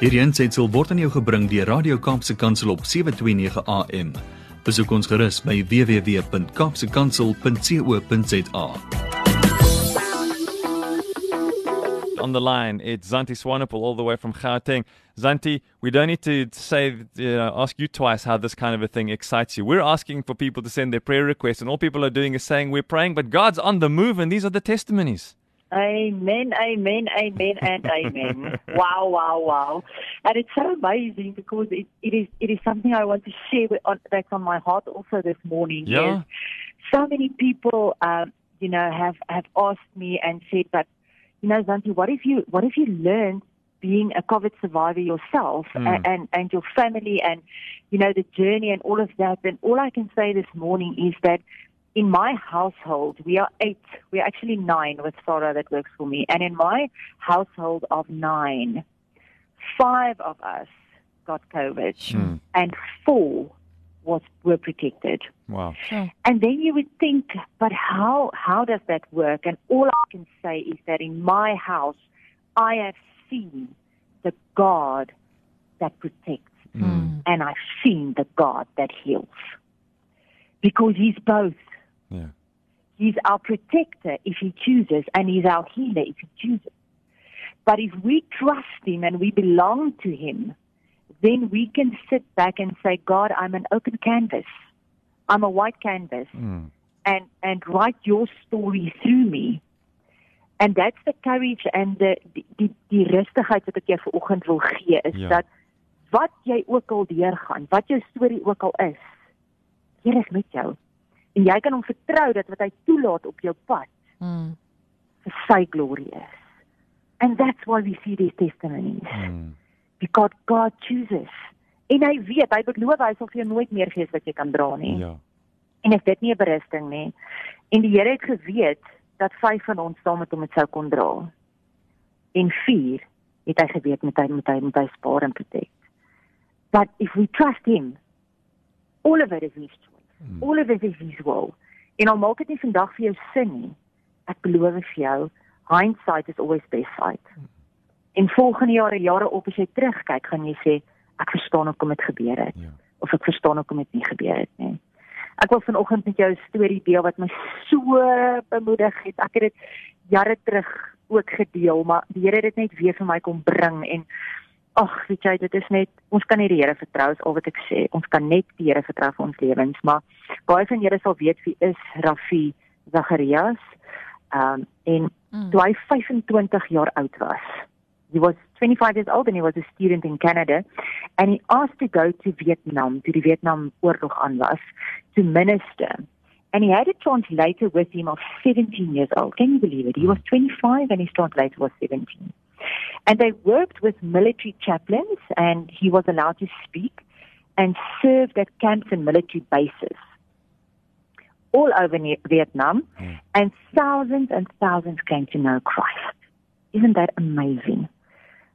Hierdie aanseit sal word aan jou gebring deur Radio Kaapse Kansel op 7:29 AM. Besoek ons gerus by www.kapsekansel.co.za. on the line. It's Zanti Swanepoel all the way from Gauteng. Zanti, we don't need to say, you know, ask you twice how this kind of a thing excites you. We're asking for people to send their prayer requests, and all people are doing is saying we're praying, but God's on the move, and these are the testimonies. Amen, amen, amen, and amen. wow, wow, wow. And it's so amazing because it, it is it is something I want to share with, on, that's on my heart also this morning. Yeah. So many people, um, you know, have, have asked me and said, but, you know, Zantie, what if you, what if you learned being a COVID survivor yourself Mm. and, and, and your family and, you know, the journey and all of that? And all I can say this morning is that in my household, we are eight. We're actually nine with Sarah that works for me. And in my household of nine, five of us got COVID Hmm. hmm. and four was were protected. Wow. Hmm. And then you would think, but how how does that work? And all I can say is that in my house, I have seen the God that protects, hmm. and I've seen the God that heals, because He's both. Yeah. He's our protector if he chooses, and he's our healer if he chooses. But if we trust him and we belong to him, then we can sit back and say, God, I'm an open canvas. I'm a white canvas. Mm. And, and write your story through me. And that's the courage and the die die, die rustigheid wat ek jou vanoggend wil gee is Ja. dat wat jy ook al deurgaan, wat jou storie ook al is, Here is met jou. En jy kan hom vertrou dat wat hy toelaat op jou pad Mm. vir sy glorie is. And that's why we see these testimonies. Mm. Because God chooses. En hy weet, hy beloof hy sal vir jou nooit meer gee as wat jy kan dra nie. Ja. En is dit nie 'n berusting nie? En die Here het geweet dat vyf van ons saam met hom dit sou kon dra. En vier het hy geweet met hy met hy met hy spaar en protect. But if we trust him, all of it is his choice. All of it is will. En al maak dit nie vandag vir jou sin nie, ek beloof vir jou, hindsight is always best sight. En volgende jare jare op as jy terugkyk, gaan jy sê ek verstaan hoekom dit gebeur het Ja. of ek verstaan hoekom dit nie gebeur het nie. Ek wil vanoggend met jou 'n storie deel wat my so bemoedig het. Ek het dit jare terug ook gedeel, maar die Here het dit net weer vir my kom bring en ag, weet jy, dit is net ons kan nie die Here vertrou is al wat ek sê. Ons kan net die Here vertrou vir ons lewens, maar baie van julle sal weet wie is Rafi Zacharias. Um en Mm. toe hy 25 jaar oud was. He was 25 years old and he was a student in Canada and he asked to go to Vietnam, to die Vietnam oorlog aan was, to minister. And he had a translator with him of 17 years old. Can you believe it? He was 25 and his translator was 17. And they worked with military chaplains and he was allowed to speak and served at camps and military bases all over Vietnam. And thousands and thousands came to know Christ. Isn't that amazing?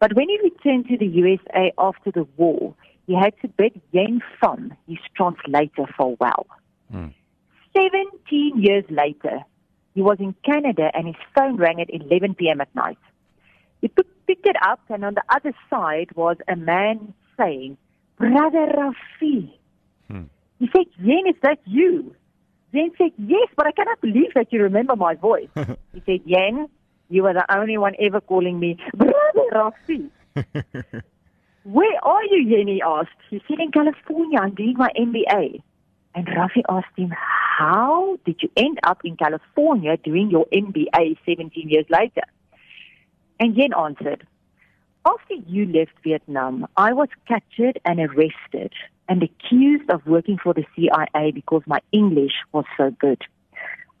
But when he returned to the USA after the war, he had to bid Yen Pham, his translator, farewell. Mm. 17 years later, he was in Canada and his phone rang at 11 p.m. at night. Picked it up, and on the other side was a man saying, Brother Ravi. Hmm. He said, Yen, is that you? Yen said, Yes, but I cannot believe that you remember my voice. he said, Yen, you are the only one ever calling me Brother Ravi. Where are you, Yen? He asked. He said, In California, I'm doing my MBA. And Ravi asked him, How did you end up in California doing your MBA 17 years later? And Yen answered, After you left Vietnam, I was captured and arrested and accused of working for the CIA because my English was so good.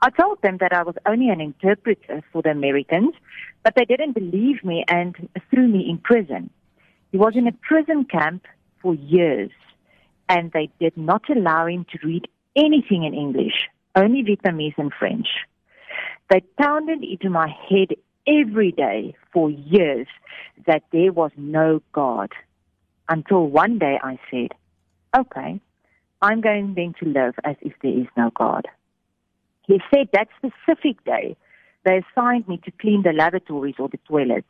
I told them that I was only an interpreter for the Americans, but they didn't believe me and threw me in prison. He was in a prison camp for years, and they did not allow him to read anything in English, only Vietnamese and French. They pounded into my head every day for years that there was no God. Until one day I said, okay, I'm going then to live as if there is no God. He said that specific day they assigned me to clean the lavatories or the toilets.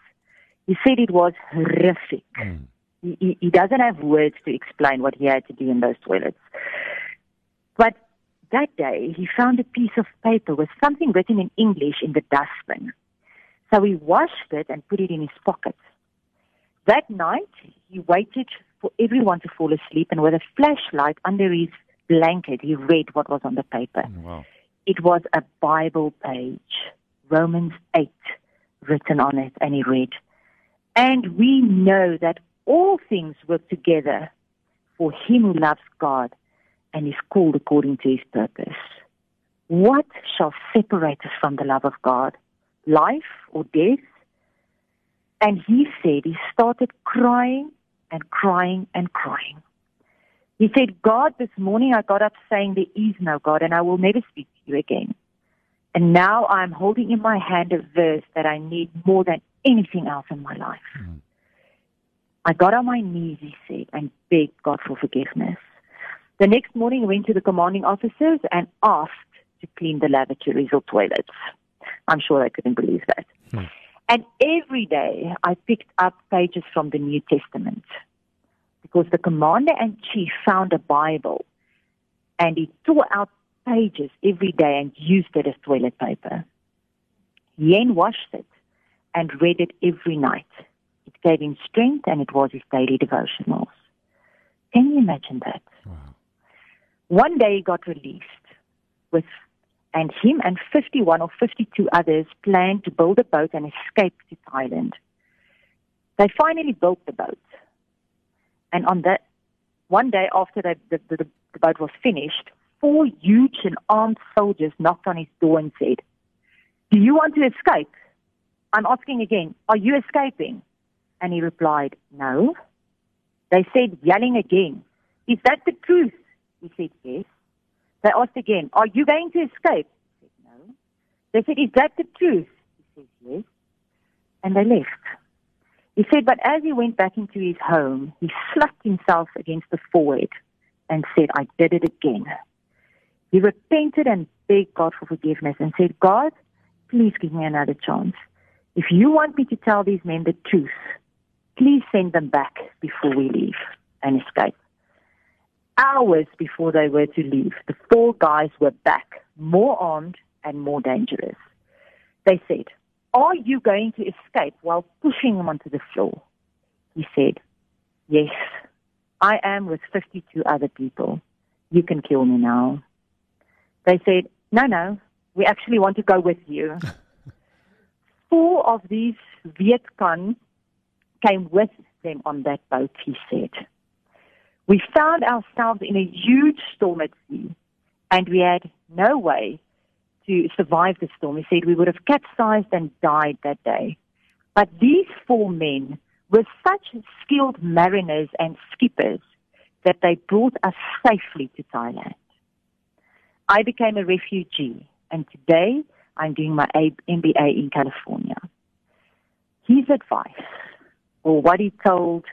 He said it was horrific. Hmm. He, he, he doesn't have words to explain what he had to do in those toilets. But that day, he found a piece of paper with something written in English in the dustbin. So he washed it and put it in his pocket. That night, he waited for everyone to fall asleep, and with a flashlight under his blanket, he read what was on the paper. Oh, wow. It was a Bible page, Romans 8, written on it, and he read, And we know that all things work together for him who loves God and is called according to his purpose. What shall separate us from the love of God? Life or death? And he said he started crying and crying and crying. He said, God, this morning I got up saying there is no God and I will never speak to you again. And now I'm holding in my hand a verse that I need more than anything else in my life. Mm. I got on my knees, he said, and begged God for forgiveness. The next morning, he went to the commanding officers and asked to clean the lavatories or toilets. I'm sure they couldn't believe that. Hmm. And every day, I picked up pages from the New Testament because the commander and chief found a Bible and he tore out pages every day and used it as toilet paper. Yen washed it and read it every night. It gave him strength and it was his daily devotionals. Can you imagine that? Wow. One day he got released with and him and 51 or 52 others planned to build a boat and escape to Thailand. They finally built the boat. And on that one day after the, the, the, the boat was finished, four huge and armed soldiers knocked on his door and said, Do you want to escape? I'm asking again, are you escaping? And he replied, No. They said, yelling again, Is that the truth? He said, Yes. They asked again, Are you going to escape? He said, No. They said, Is that the truth? He said, Yes. And they left. He said, But as he went back into his home, he slapped himself against the forehead and said, I did it again. He repented and begged God for forgiveness and said, God, please give me another chance. If you want me to tell these men the truth, please send them back before we leave and escape. Hours before they were to leave, the four guys were back, more armed and more dangerous. They said, Are you going to escape while pushing him onto the floor? He said, Yes, I am with 52 other people. You can kill me now. They said, No, no, we actually want to go with you. Four of these Viet Cong came with them on that boat, he said. We found ourselves in a huge storm at sea, and we had no way to survive the storm. He said we would have capsized and died that day. But these four men were such skilled mariners and skippers that they brought us safely to Thailand. I became a refugee, and today I'm doing my MBA in California. His advice, or what he told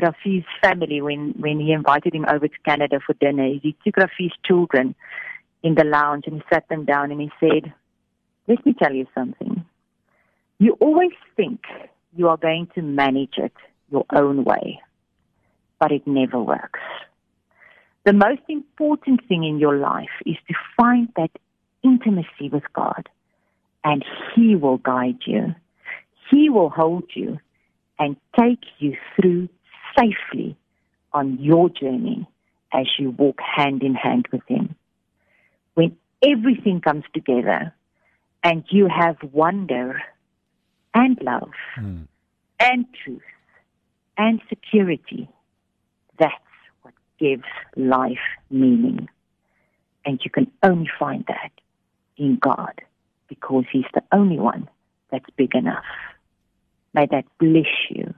Ravi's family when, when he invited him over to Canada for dinner, is he took Ravi's children in the lounge and he sat them down and he said, Let me tell you something. You always think you are going to manage it your own way, but it never works. The most important thing in your life is to find that intimacy with God, and He will guide you. He will hold you and take you through safely on your journey as you walk hand in hand with Him. When everything comes together and you have wonder and love Mm. and truth and security, that's what gives life meaning. And you can only find that in God because He's the only one that's big enough. May that bless you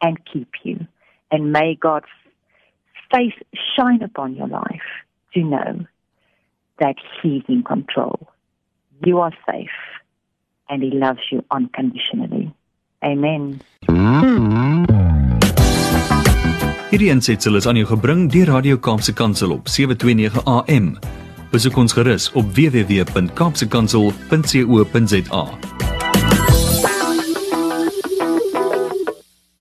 and keep you. And may God's face shine upon your life to know that He's in control. You are safe and He loves you unconditionally. Amen. Hierdie aansetsel is aan jou gebring deur Radio Kaapse Kansel op 729 AM. Besoek ons gerus op www.kaapsekansel.co.za.